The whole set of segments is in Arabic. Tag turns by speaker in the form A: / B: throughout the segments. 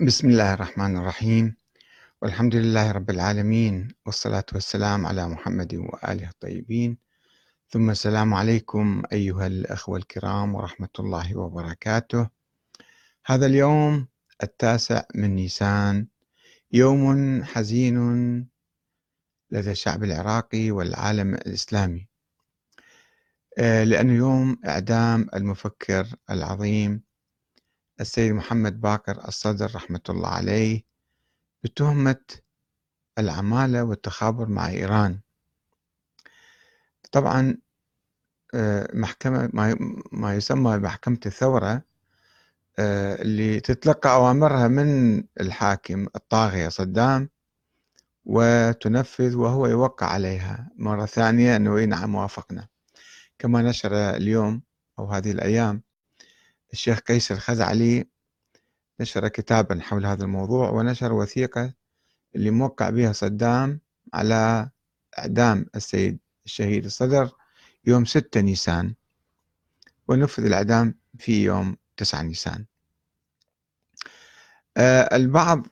A: بسم الله الرحمن الرحيم. والحمد لله رب العالمين والصلاة والسلام على محمد وآله الطيبين. ثم السلام عليكم أيها الأخوة الكرام ورحمة الله وبركاته. هذا اليوم التاسع من نيسان يوم حزين لدى الشعب العراقي والعالم الإسلامي. آه، لأنه يوم إعدام المفكر العظيم السيد محمد باكر الصدر رحمة الله عليه بتهمة العمالة والتخابر مع إيران. طبعا آه، محكمة ما يسمى محكمة الثورة آه، اللي تتلقى أوامرها من الحاكم الطاغية صدام وتنفذ وهو يوقع عليها. مرة ثانية أنه نعم وافقنا كما نشر اليوم أو هذه الأيام الشيخ قيس الخزعلي نشر كتابا حول هذا الموضوع ونشر وثيقة اللي موقع بها صدام على إعدام السيد الشهيد الصدر يوم 6 نيسان ونفذ الإعدام في يوم 9 نيسان. آه البعض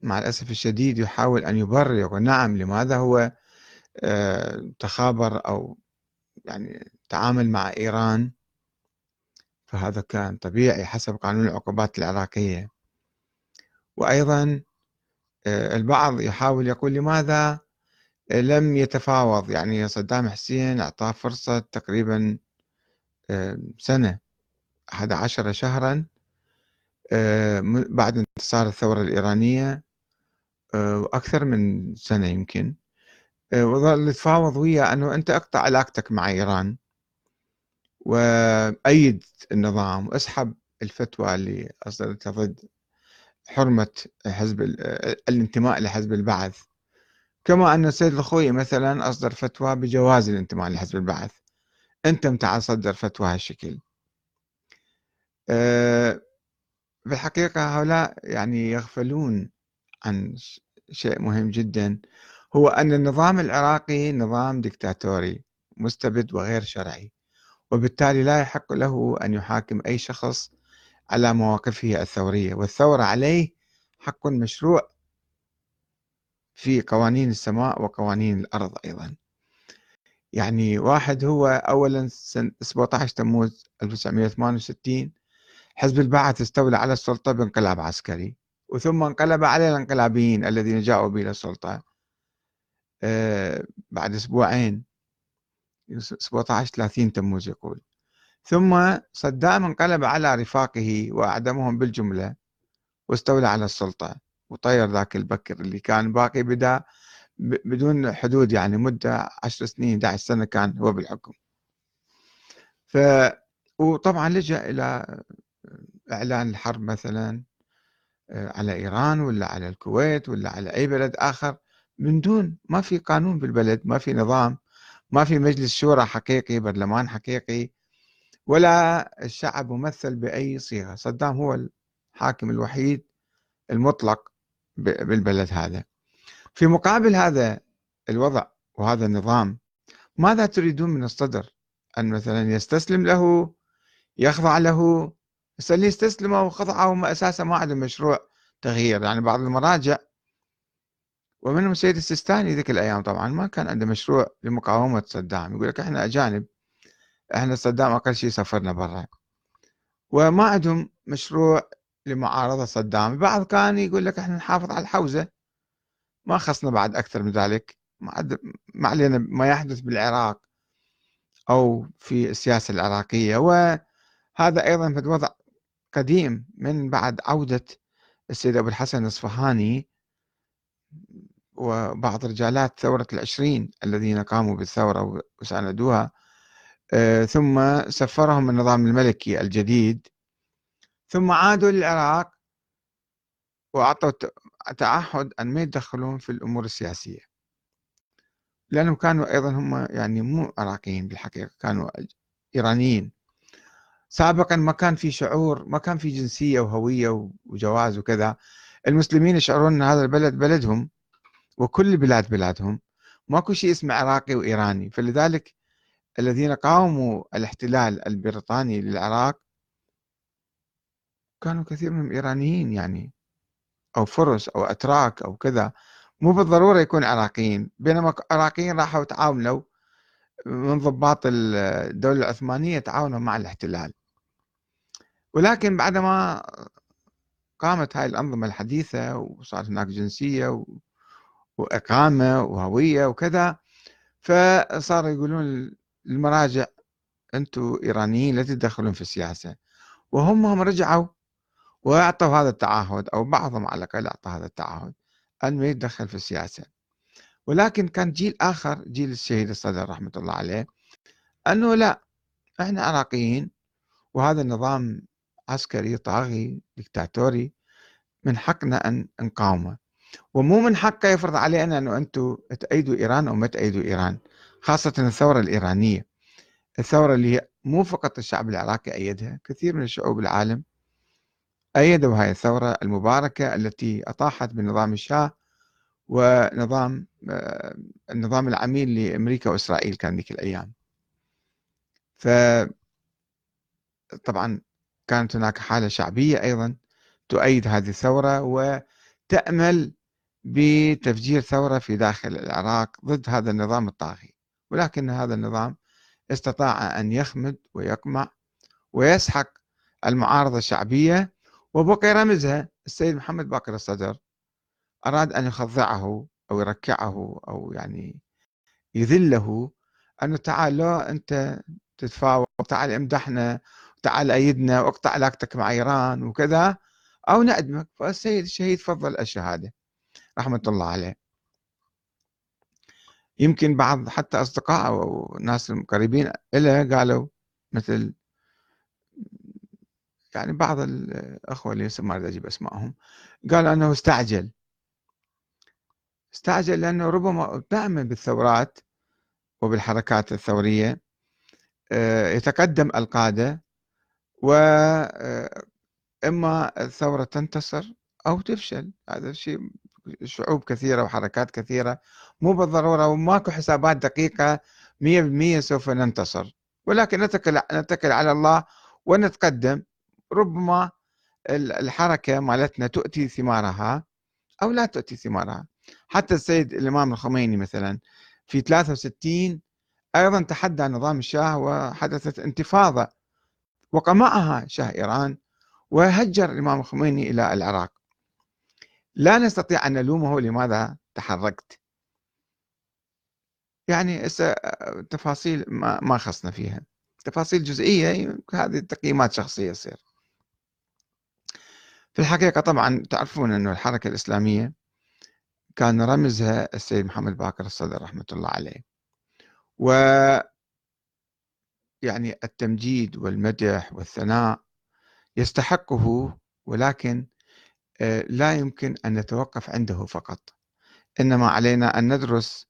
A: مع الأسف الشديد يحاول أن يبرر يقول نعم لماذا هو آه تخابر أو يعني تعامل مع إيران فهذا كان طبيعي حسب قانون العقوبات العراقية. وأيضا آه، البعض يحاول يقول لماذا لم يتفاوض؟ يعني صدام حسين أعطاه فرصة تقريبا آه، سنة 11 شهرا آه، بعد انتصار الثورة الإيرانية وأكثر من سنة يمكن. وظل يتفاوض وياه أنه أنت أقطع علاقتك مع إيران. وأيد النظام وأسحب الفتوى اللي أصدرتها ضد حرمة حزب الانتماء لحزب البعث. كما أن السيد الخوي مثلا أصدر فتوى بجواز الانتماء لحزب البعث. أنت متى صدر فتوى هالشكل. أه في الحقيقة هؤلاء يعني يغفلون عن شيء مهم جدا هو أن النظام العراقي نظام ديكتاتوري مستبد وغير شرعي. وبالتالي لا يحق له أن يحاكم أي شخص على مواقفه الثورية والثورة عليه حق مشروع في قوانين السماء وقوانين الأرض أيضا. يعني واحد هو أولا سنة 17 تموز 1968 حزب البعث استولى على السلطة بانقلاب عسكري وثم انقلب على الانقلابيين الذين جاءوا به السلطة آه، بعد أسبوعين. 17 30 تموز يقول. ثم صدام انقلب على رفاقه وأعدمهم بالجملة واستولى على السلطة وطير ذاك البكر اللي كان باقي بدا بدون حدود يعني مدة 10 سنين 11 سنة كان هو بالحكم. ف وطبعا لجأ إلى إعلان الحرب مثلا آه، على إيران ولا على الكويت ولا على أي بلد آخر من دون ما في قانون بالبلد ما في نظام ما في مجلس شورى حقيقي برلمان حقيقي ولا الشعب ممثل بأي صيغة. صدام هو الحاكم الوحيد المطلق بالبلد هذا. في مقابل هذا الوضع وهذا النظام ماذا تريدون من الصدر؟ أن مثلا يستسلم له يخضع له؟ اللي استسلموا وخضعوا هم أساسا ما عندهم مشروع تغيير. يعني بعض المراجع ومنهم السيد السيستاني ذيك الأيام طبعا ما كان عنده مشروع لمقاومة صدام. يقول لك إحنا أجانب إحنا صدام أقل شيء سفرنا برا. وما عندهم مشروع لمعارضة صدام. البعض كان يقول لك إحنا نحافظ على الحوزة. ما خصنا بعد أكثر من ذلك. ما علينا ما يحدث بالعراق أو في السياسة العراقية. وهذا أيضا في وضع قديم من بعد عودة السيد أبو الحسن الأصفهاني. وبعض رجالات ثورة العشرين الذين قاموا بالثورة وساندوها آه، ثم سفرهم النظام الملكي الجديد ثم عادوا للعراق وأعطوا تعهد أن ما يتدخلون في الأمور السياسية. لأنهم كانوا أيضا هم يعني مو عراقيين بالحقيقة كانوا إيرانيين. سابقا ما كان في شعور ما كان في جنسية وهوية وجواز وكذا. المسلمين يشعرون أن هذا البلد بلدهم. وكل البلاد بلادهم. ماكو شيء اسمه عراقي وإيراني. فلذلك الذين قاوموا الاحتلال البريطاني للعراق كانوا كثير منهم إيرانيين يعني أو فرس أو أتراك أو كذا. مو بالضرورة يكون عراقيين بينما عراقيين راحوا تعاونوا من ضباط الدولة العثمانية تعاونوا مع الاحتلال. ولكن بعدما قامت هاي الأنظمة الحديثة وصار هناك جنسية وإقامة وهوية وكذا فصاروا يقولون المراجع أنتم إيرانيين لا تتدخلون في السياسة. وهم هم رجعوا وأعطوا هذا التعهد أو بعضهم على الأقل أعطى هذا التعهد أن ما يتدخل في السياسة. ولكن كان جيل آخر جيل الشهيد الصدر رحمة الله عليه أنه لا إحنا عراقيين وهذا النظام عسكري طاغي دكتاتوري من حقنا أن نقاومه. ومو من حقه يفرض علينا أنه أنتم تأيدوا إيران أو ما تأيدوا إيران خاصة الثورة الإيرانية. الثورة اللي هي مو فقط الشعب العراقي أيدها كثير من الشعوب العالم أيدوا هاي الثورة المباركة التي أطاحت بنظام الشاه ونظام آه، النظام العميل لأمريكا وإسرائيل كان ذيك الأيام. ف طبعا كانت هناك حالة شعبية أيضا تؤيد هذه الثورة وتأمل بتفجير ثورة في داخل العراق ضد هذا النظام الطاغي ولكن هذا النظام استطاع أن يخمد ويقمع ويسحق المعارضة الشعبية وبقي رمزها السيد محمد باقر الصدر أراد أن يخضعه أو يركعه أو يعني يذله أنه تعال لو أنت تتفاوض تعال امدحنا تعال أيدنا واقطع علاقتك مع إيران وكذا أو نأدمك فالسيد الشهيد فضل الشهادة. رحمة الله عليه. يمكن بعض حتى أصدقائه أو ناس القريبين له قالوا مثل يعني بعض الأخوة اللي ما أريد أجيب أسمائهم قالوا أنه استعجل. استعجل لأنه ربما دائما بالثورات وبالحركات الثورية آه، يتقدم القادة وإما آه، الثورة تنتصر أو تفشل. هذا الشيء شعوب كثيرة وحركات كثيرة مو بالضرورة وماكو حسابات دقيقة مية بالمية سوف ننتصر. ولكن نتكل, نتكل على الله ونتقدم. ربما الحركة مالتنا تؤتي ثمارها أو لا تؤتي ثمارها. حتى السيد الإمام الخميني مثلا في 63 أيضا تحدى نظام الشاه وحدثت انتفاضة وقمعها شاه إيران وهجر الإمام الخميني إلى العراق. لا نستطيع أن نلومه لماذا تحركت. يعني تفاصيل ما ما خصنا فيها. تفاصيل جزئية هذه تقييمات شخصية تصير. في الحقيقة طبعا تعرفون أن الحركة الإسلامية كان رمزها السيد محمد باكر الصدر رحمة الله عليه. و يعني التمجيد والمدح والثناء يستحقه ولكن لا يمكن أن نتوقف عنده فقط. إنما علينا أن ندرس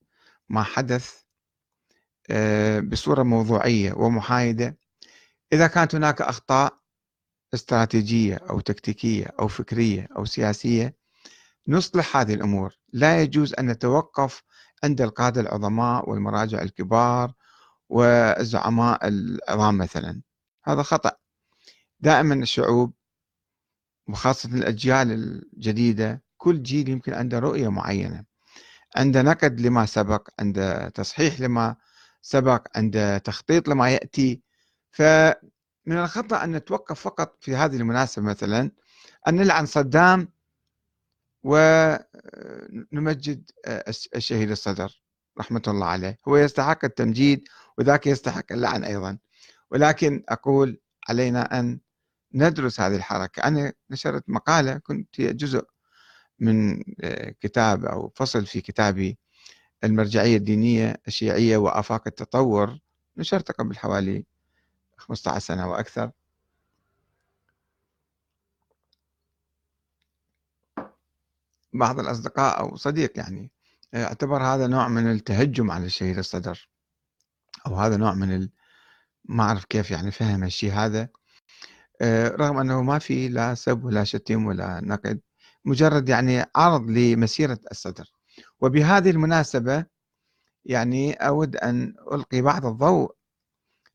A: ما حدث آه، بصورة موضوعية ومحايدة. إذا كانت هناك أخطاء استراتيجية أو تكتيكية أو فكرية أو سياسية نصلح هذه الأمور. لا يجوز أن نتوقف عند القادة العظماء والمراجع الكبار والزعماء العظام مثلا. هذا خطأ. دائما الشعوب وخاصة الأجيال الجديدة كل جيل يمكن عنده رؤية معينة عنده نقد لما سبق عنده تصحيح لما سبق عنده تخطيط لما يأتي. فمن الخطأ أن نتوقف فقط في هذه المناسبة مثلا أن نلعن صدام ونمجد الشهيد الصدر رحمة الله عليه. هو يستحق التمجيد وذاك يستحق اللعن أيضا. ولكن أقول علينا أن ندرس هذه الحركة. أنا نشرت مقالة كنت جزء من آه، كتاب أو فصل في كتابي المرجعية الدينية الشيعية وآفاق التطور. نشرته قبل حوالي 15 سنة وأكثر بعض الأصدقاء أو صديق يعني أعتبر هذا نوع من التهجم على الشهيد الصدر أو هذا نوع من. ما أعرف كيف يعني فهم الشيء هذا. آه، رغم أنه ما في لا سب ولا شتم ولا نقد مجرد يعني عرض لمسيرة الصدر. وبهذه المناسبة يعني أود أن ألقي بعض الضوء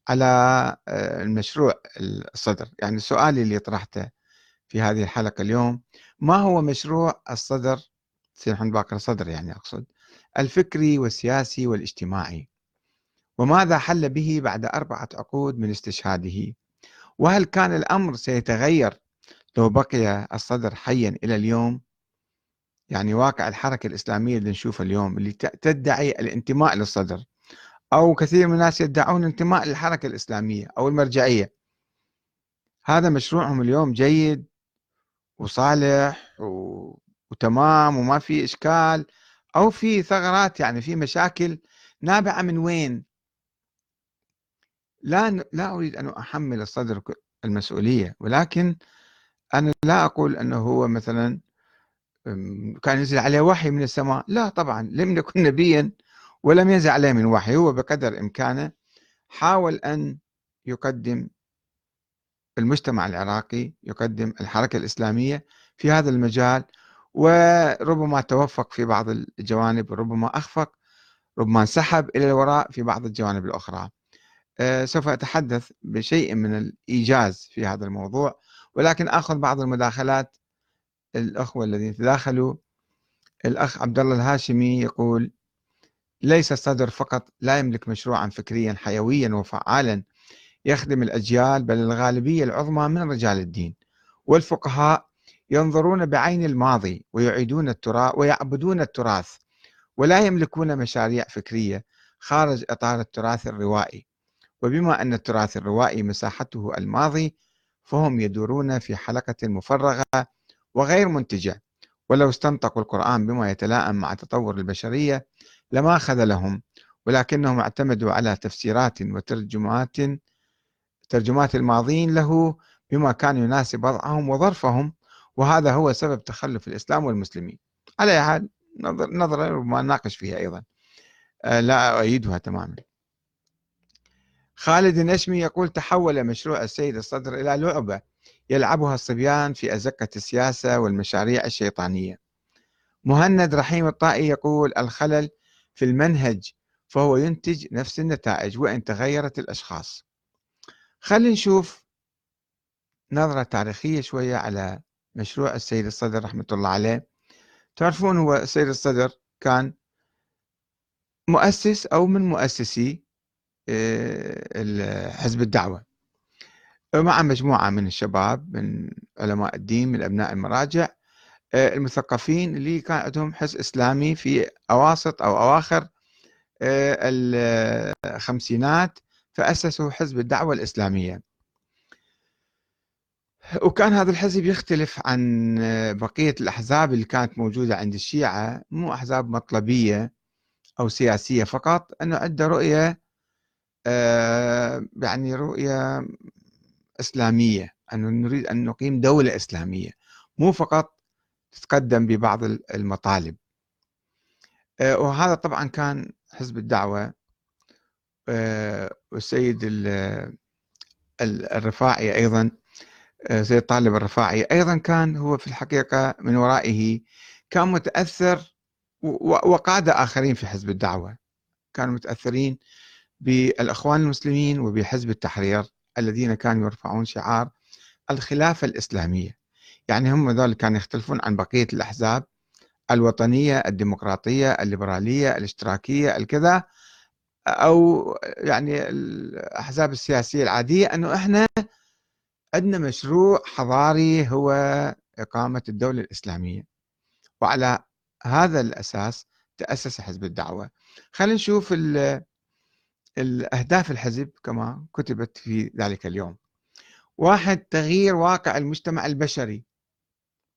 A: على آه، المشروع الصدر. يعني سؤالي اللي طرحته في هذه الحلقة اليوم ما هو مشروع الصدر؟ محمد باقر الصدر يعني أقصد الفكري والسياسي والاجتماعي؟ وماذا حل به بعد أربعة عقود من استشهاده؟ وهل كان الأمر سيتغير لو بقي الصدر حيا إلى اليوم؟ يعني واقع الحركة الإسلامية اللي نشوفها اليوم اللي تدعي الانتماء للصدر أو كثير من الناس يدعون انتماء للحركة الإسلامية أو المرجعية. هذا مشروعهم اليوم جيد وصالح و... وتمام وما في إشكال أو في ثغرات يعني في مشاكل نابعة من وين؟ لا لا أريد أن أحمل الصدر المسؤولية ولكن أنا لا أقول أنه هو مثلا كان ينزل عليه وحي من السماء. لا طبعا لم يكن نبيا ولم ينزل عليه من وحي. هو بقدر إمكانه حاول أن يقدم المجتمع العراقي يقدم الحركة الإسلامية في هذا المجال وربما توفق في بعض الجوانب ربما أخفق ربما انسحب إلى الوراء في بعض الجوانب الأخرى. آه، سوف أتحدث بشيء من الإيجاز في هذا الموضوع ولكن أخذ بعض المداخلات. الأخوة الذين تداخلوا الأخ عبد الله الهاشمي يقول ليس الصدر فقط لا يملك مشروعا فكريا حيويا وفعالا يخدم الأجيال بل الغالبية العظمى من رجال الدين. والفقهاء ينظرون بعين الماضي ويعيدون التراث ويعبدون التراث ولا يملكون مشاريع فكرية خارج إطار التراث الروائي. وبما أن التراث الروائي مساحته الماضي فهم يدورون في حلقة مفرغة وغير منتجة. ولو استنطقوا القرآن بما يتلائم مع تطور البشرية لما خذلهم ولكنهم اعتمدوا على تفسيرات وترجمات ترجمات الماضين له بما كان يناسب وضعهم وظرفهم. وهذا هو سبب تخلف الإسلام والمسلمين. على حال نظرة ربما ناقش فيها أيضا. آه، لا أؤيدها تماما. خالد النشمي يقول تحول مشروع السيد الصدر إلى لعبة يلعبها الصبيان في أزقة السياسة والمشاريع الشيطانية. مهند رحيم الطائي يقول الخلل في المنهج فهو ينتج نفس النتائج وإن تغيرت الأشخاص. خلينا نشوف نظرة تاريخية شوية على مشروع السيد الصدر رحمة الله عليه. تعرفون هو السيد الصدر كان مؤسس أو من مؤسسي حزب الدعوة. مع مجموعة من الشباب من علماء الدين من أبناء المراجع آه، المثقفين اللي كان عندهم حس إسلامي في أواسط أو أواخر آه، الخمسينات فأسسوا حزب الدعوة الإسلامية. وكان هذا الحزب يختلف عن بقية الأحزاب اللي كانت موجودة عند الشيعة. مو أحزاب مطلبية أو سياسية فقط أنه عنده رؤية آه، يعني رؤية إسلامية أنه نريد أن نقيم دولة إسلامية مو فقط تتقدم ببعض المطالب. آه، وهذا طبعا كان حزب الدعوة آه، والسيد الرفاعي أيضا سيد طالب الرفاعي أيضا كان هو في الحقيقة من ورائه كان متأثر وقاد آخرين في حزب الدعوة. كانوا متأثرين بالأخوان المسلمين وبحزب التحرير الذين كانوا يرفعون شعار الخلافة الإسلامية. يعني هم ذول كانوا يختلفون عن بقية الأحزاب الوطنية الديمقراطية الليبرالية الاشتراكية الكذا أو يعني الأحزاب السياسية العادية أنه إحنا عندنا مشروع حضاري هو إقامة الدولة الإسلامية. وعلى هذا الأساس تأسس حزب الدعوة. خلينا نشوف الأهداف الحزب كما كتبت في ذلك اليوم. واحد تغيير واقع المجتمع البشري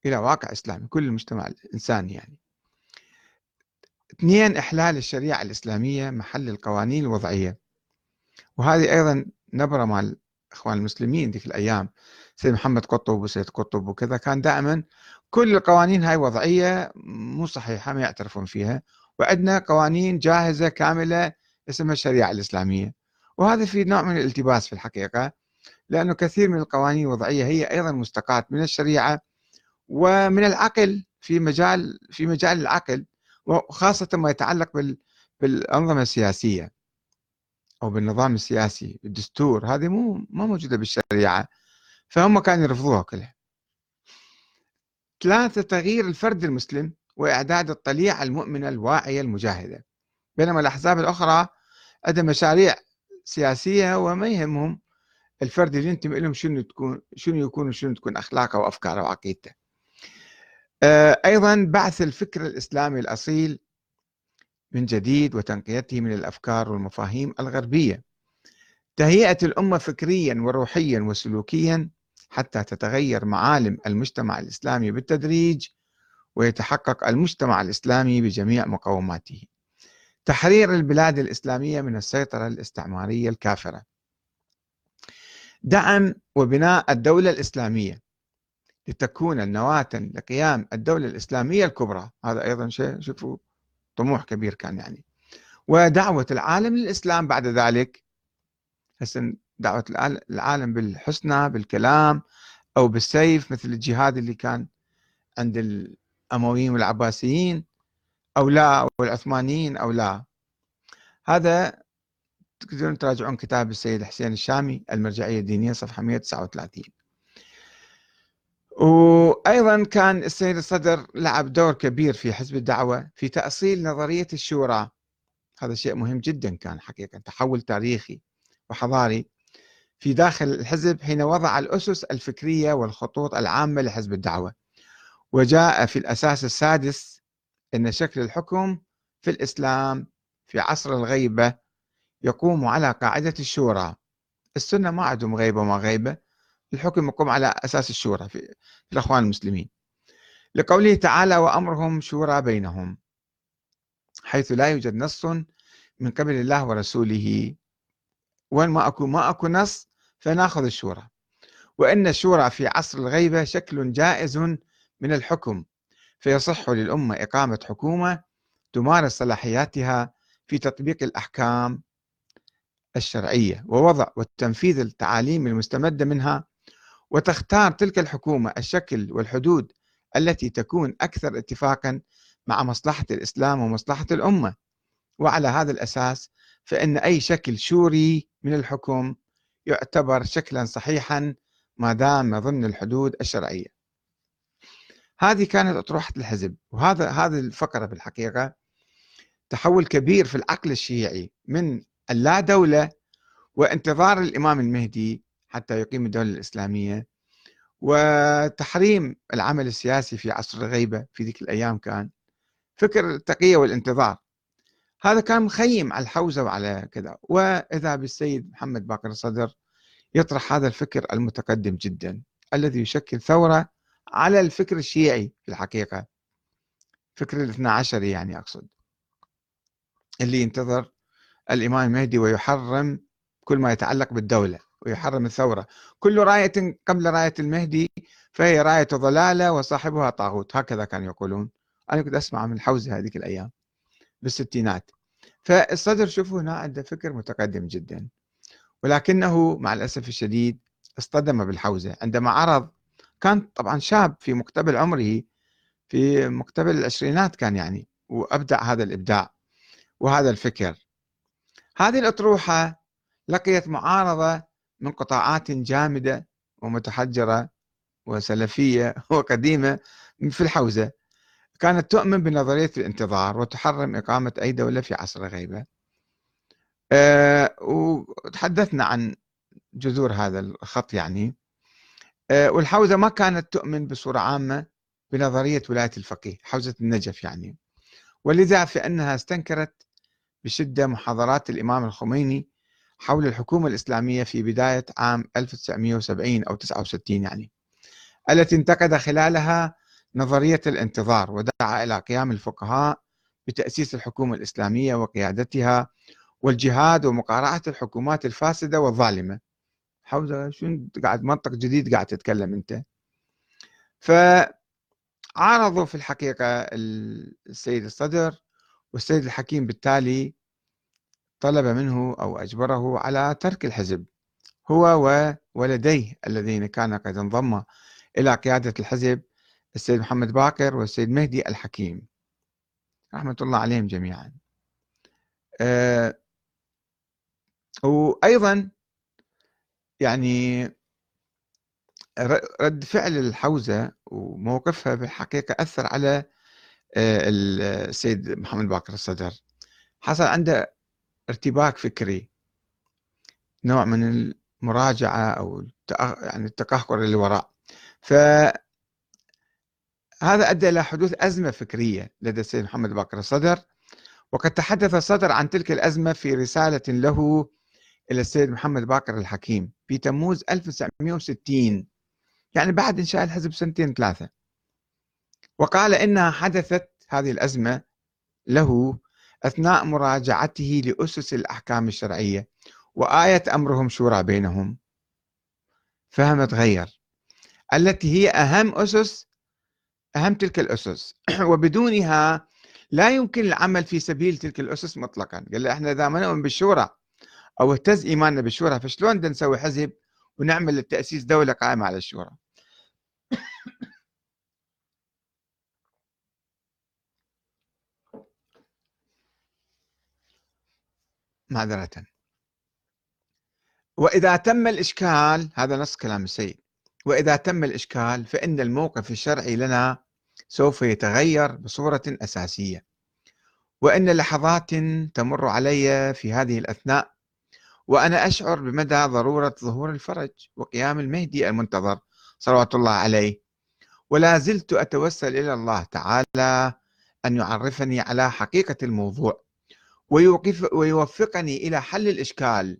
A: إلى واقع إسلامي كل المجتمع الإنساني يعني. اثنين إحلال الشريعة الإسلامية محل القوانين الوضعية. وهذه أيضا نبرة مال الإخوان المسلمين ذيك الأيام. سيد محمد قطب وسيد قطب وكذا كان دائما كل القوانين هاي وضعية مو صحيحة ما يعترفون فيها. وعندنا قوانين جاهزة كاملة اسمها الشريعة الإسلامية. وهذا في نوع من الالتباس في الحقيقة لأنه كثير من القوانين الوضعية هي أيضا مستقاة من الشريعة ومن العقل في مجال في مجال العقل وخاصة ما يتعلق بال بالأنظمة السياسية أو بالنظام السياسي الدستور هذه مو ما موجودة بالشريعة فهم كانوا يرفضوها كلها. ثلاثة تغيير الفرد المسلم وإعداد الطليعة المؤمنة الواعية المجاهدة. بينما الأحزاب الأخرى عندها مشاريع سياسية وما يهمهم. الفرد اللي ينتمي لهم شنو تكون شنو يكون وشنو تكون أخلاقه وأفكاره وعقيدته. آه، أيضا بعث الفكر الإسلامي الأصيل من جديد وتنقيته من الأفكار والمفاهيم الغربية. تهيئة الأمة فكريا وروحيا وسلوكيا حتى تتغير معالم المجتمع الإسلامي بالتدريج ويتحقق المجتمع الإسلامي بجميع مقوماته. تحرير البلاد الإسلامية من السيطرة الاستعمارية الكافرة. دعم وبناء الدولة الإسلامية لتكون النواة لقيام الدولة الإسلامية الكبرى. هذا أيضا شيء شوفوا طموح كبير كان يعني. ودعوة العالم للإسلام بعد ذلك. هسه دعوة العالم بالحسنى بالكلام أو بالسيف مثل الجهاد اللي كان عند الأمويين والعباسيين. أو لا أو العثمانيين أو لا. هذا تقدرون تراجعون كتاب السيد حسين الشامي المرجعية الدينية صفحة 139 وأيضا كان السيد الصدر لعب دور كبير في حزب الدعوة في تأصيل نظرية الشورى. هذا شيء مهم جدا كان حقيقة تحول تاريخي وحضاري في داخل الحزب حين وضع الأسس الفكرية والخطوط العامة لحزب الدعوة. وجاء في الأساس السادس أن شكل الحكم في الإسلام في عصر الغيبة يقوم على قاعدة الشورى. السنة ما عندهم غيبة وما غيبة الحكم يقوم على أساس الشورى في, الأخوان المسلمين. لقوله تعالى وأمرهم شورى بينهم حيث لا يوجد نص من قبل الله ورسوله. وين ما أكو ما أكو نص فنأخذ الشورى. وإن الشورى في عصر الغيبة شكل جائز من الحكم. فيصح للأمة إقامة حكومة تمارس صلاحياتها في تطبيق الأحكام الشرعية ووضع وتنفيذ التعاليم المستمدة منها وتختار تلك الحكومة الشكل والحدود التي تكون أكثر اتفاقا مع مصلحة الإسلام ومصلحة الأمة. وعلى هذا الأساس فإن أي شكل شوري من الحكم يعتبر شكلا صحيحا ما دام ضمن الحدود الشرعية. هذه كانت أطروحة الحزب. وهذا هذه الفقرة بالحقيقة تحول كبير في العقل الشيعي من اللا دولة وانتظار الإمام المهدي حتى يقيم الدولة الإسلامية وتحريم العمل السياسي في عصر الغيبة في ذيك الأيام كان. فكر التقية والانتظار. هذا كان مخيم على الحوزة وعلى كذا. وإذا بالسيد محمد باقر الصدر يطرح هذا الفكر المتقدم جدا الذي يشكل ثورة على الفكر الشيعي في الحقيقة فكر الاثنى عشر يعني أقصد. اللي ينتظر الإمام المهدي ويحرم كل ما يتعلق بالدولة ويحرم الثورة. كل راية قبل راية المهدي فهي راية ضلالة وصاحبها طاغوت. هكذا كانوا يقولون. أنا كنت أسمع من الحوزة هذيك الأيام بالستينات. فالصدر شوفوا هنا عنده فكر متقدم جدا. ولكنه مع الأسف الشديد اصطدم بالحوزة. عندما عرض كان طبعا شاب في مقتبل عمره في مقتبل العشرينات كان يعني وأبدع هذا الإبداع وهذا الفكر. هذه الأطروحة لقيت معارضة من قطاعات جامدة ومتحجرة وسلفية وقديمة في الحوزة. كانت تؤمن بنظرية الانتظار وتحرم إقامة أي دولة في عصر الغيبة. أه وتحدثنا عن جذور هذا الخط يعني. والحوزة ما كانت تؤمن بصورة عامة بنظرية ولاية الفقيه حوزة النجف يعني. ولذا فإنها استنكرت بشدة محاضرات الإمام الخميني حول الحكومة الإسلامية في بداية عام 1970 أو 69 يعني التي انتقد خلالها نظرية الانتظار ودعا إلى قيام الفقهاء بتأسيس الحكومة الإسلامية وقيادتها والجهاد ومقارعة الحكومات الفاسدة والظالمة. حوزة شو قاعد منطق جديد قاعد تتكلم أنت. فعارضوا في الحقيقة السيد الصدر والسيد الحكيم بالتالي طلب منه أو أجبره على ترك الحزب هو وولديه الذين كان قد انضم إلى قيادة الحزب السيد محمد باكر والسيد مهدي الحكيم. رحمة الله عليهم جميعا. أه وأيضا يعني رد فعل الحوزة وموقفها بالحقيقة أثر على آه، السيد محمد باقر الصدر. حصل عنده ارتباك فكري نوع من المراجعة أو يعني التقهقر اللي وراء فهذا أدى إلى حدوث أزمة فكرية لدى السيد محمد باقر الصدر وقد تحدث الصدر عن تلك الأزمة في رسالة له إلى السيد محمد باقر الحكيم. في تموز 1960 يعني بعد إنشاء الحزب سنتين ثلاثة. وقال إنها حدثت هذه الأزمة له أثناء مراجعته لأسس الأحكام الشرعية وآية أمرهم شورى بينهم. فهم تغير. التي هي أهم أسس أهم تلك الأسس. وبدونها لا يمكن العمل في سبيل تلك الأسس مطلقا. قال إحنا إذا ما نؤمن بالشورى أو اهتز إيماننا بالشورى فشلون بدنا نسوي حزب ونعمل التأسيس دولة قائمة على الشورى؟ معذرة. وإذا تم الإشكال هذا نص كلام السيد وإذا تم الإشكال فإن الموقف الشرعي لنا سوف يتغير بصورة أساسية. وإن لحظات تمر علي في هذه الأثناء وأنا أشعر بمدى ضرورة ظهور الفرج وقيام المهدي المنتظر صلوات الله عليه. ولا زلت أتوسل إلى الله تعالى أن يعرفني على حقيقة الموضوع ويوقف ويوفقني إلى حل الإشكال.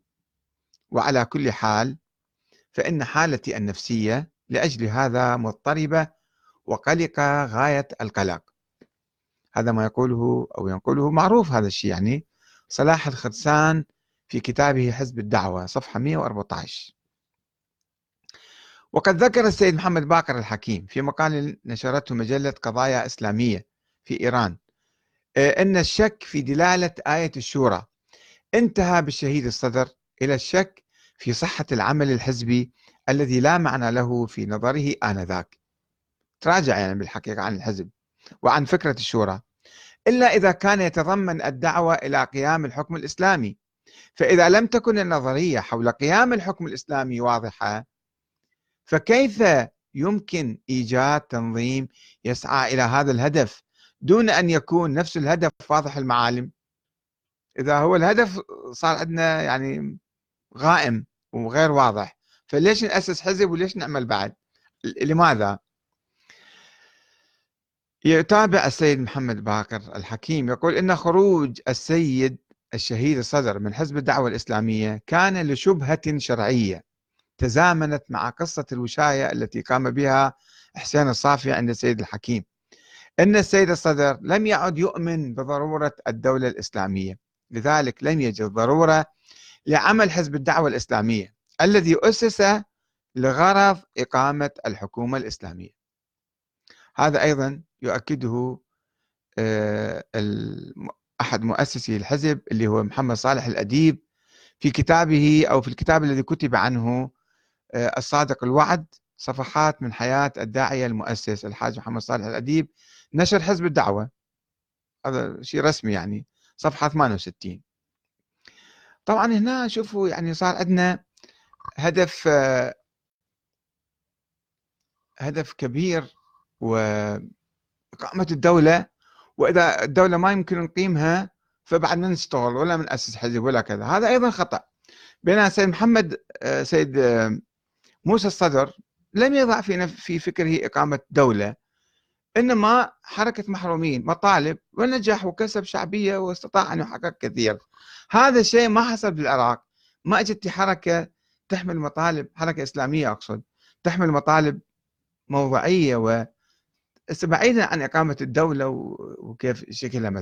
A: وعلى كل حال فإن حالتي النفسية لأجل هذا مضطربة وقلقة غاية القلق. هذا ما يقوله أو ينقله معروف هذا الشيء يعني صلاح الخرسان في كتابه حزب الدعوة صفحة 114 وقد ذكر السيد محمد باقر الحكيم في مقال نشرته مجلة قضايا إسلامية في إيران آه، أن الشك في دلالة آية الشورى انتهى بالشهيد الصدر إلى الشك في صحة العمل الحزبي الذي لا معنى له في نظره آنذاك. تراجع يعني بالحقيقة عن الحزب وعن فكرة الشورى. إلا إذا كان يتضمن الدعوة إلى قيام الحكم الإسلامي فإذا لم تكن النظرية حول قيام الحكم الإسلامي واضحة فكيف يمكن إيجاد تنظيم يسعى إلى هذا الهدف دون أن يكون نفس الهدف واضح المعالم إذا هو الهدف صار عندنا يعني غائم وغير واضح فليش نأسس حزب وليش نعمل بعد؟ لماذا؟ يتابع السيد محمد باقر الحكيم يقول إن خروج السيد الشهيد الصدر من حزب الدعوة الإسلامية كان لشبهة شرعية تزامنت مع قصة الوشاية التي قام بها حسين الصافي عند السيد الحكيم. أن السيد الصدر لم يعد يؤمن بضرورة الدولة الإسلامية لذلك لم يجد ضرورة لعمل حزب الدعوة الإسلامية الذي أسس لغرض إقامة الحكومة الإسلامية. هذا أيضا يؤكده آه، أحد مؤسسي الحزب اللي هو محمد صالح الأديب في كتابه أو في الكتاب الذي كتب عنه آه، الصادق الوعد صفحات من حياة الداعية المؤسس الحاج محمد صالح الأديب نشر حزب الدعوة. هذا شيء رسمي يعني صفحة 68 طبعا هنا شوفوا يعني صار عندنا هدف آه، هدف كبير وإقامة الدولة وإذا الدولة ما يمكن نقيمها فبعد ما نشتغل ولا نأسس حزب ولا كذا. هذا أيضا خطأ. بينما سيد محمد آه، سيد آه، موسى الصدر لم يضع في في فكره إقامة دولة إنما حركة محرومين مطالب ونجح وكسب شعبية واستطاع أن يحقق كثير. هذا الشيء ما حصل بالعراق ما أجت حركة تحمل مطالب حركة إسلامية أقصد تحمل مطالب موضوعية و بعيدا عن إقامة الدولة وكيف شكلها مثلا.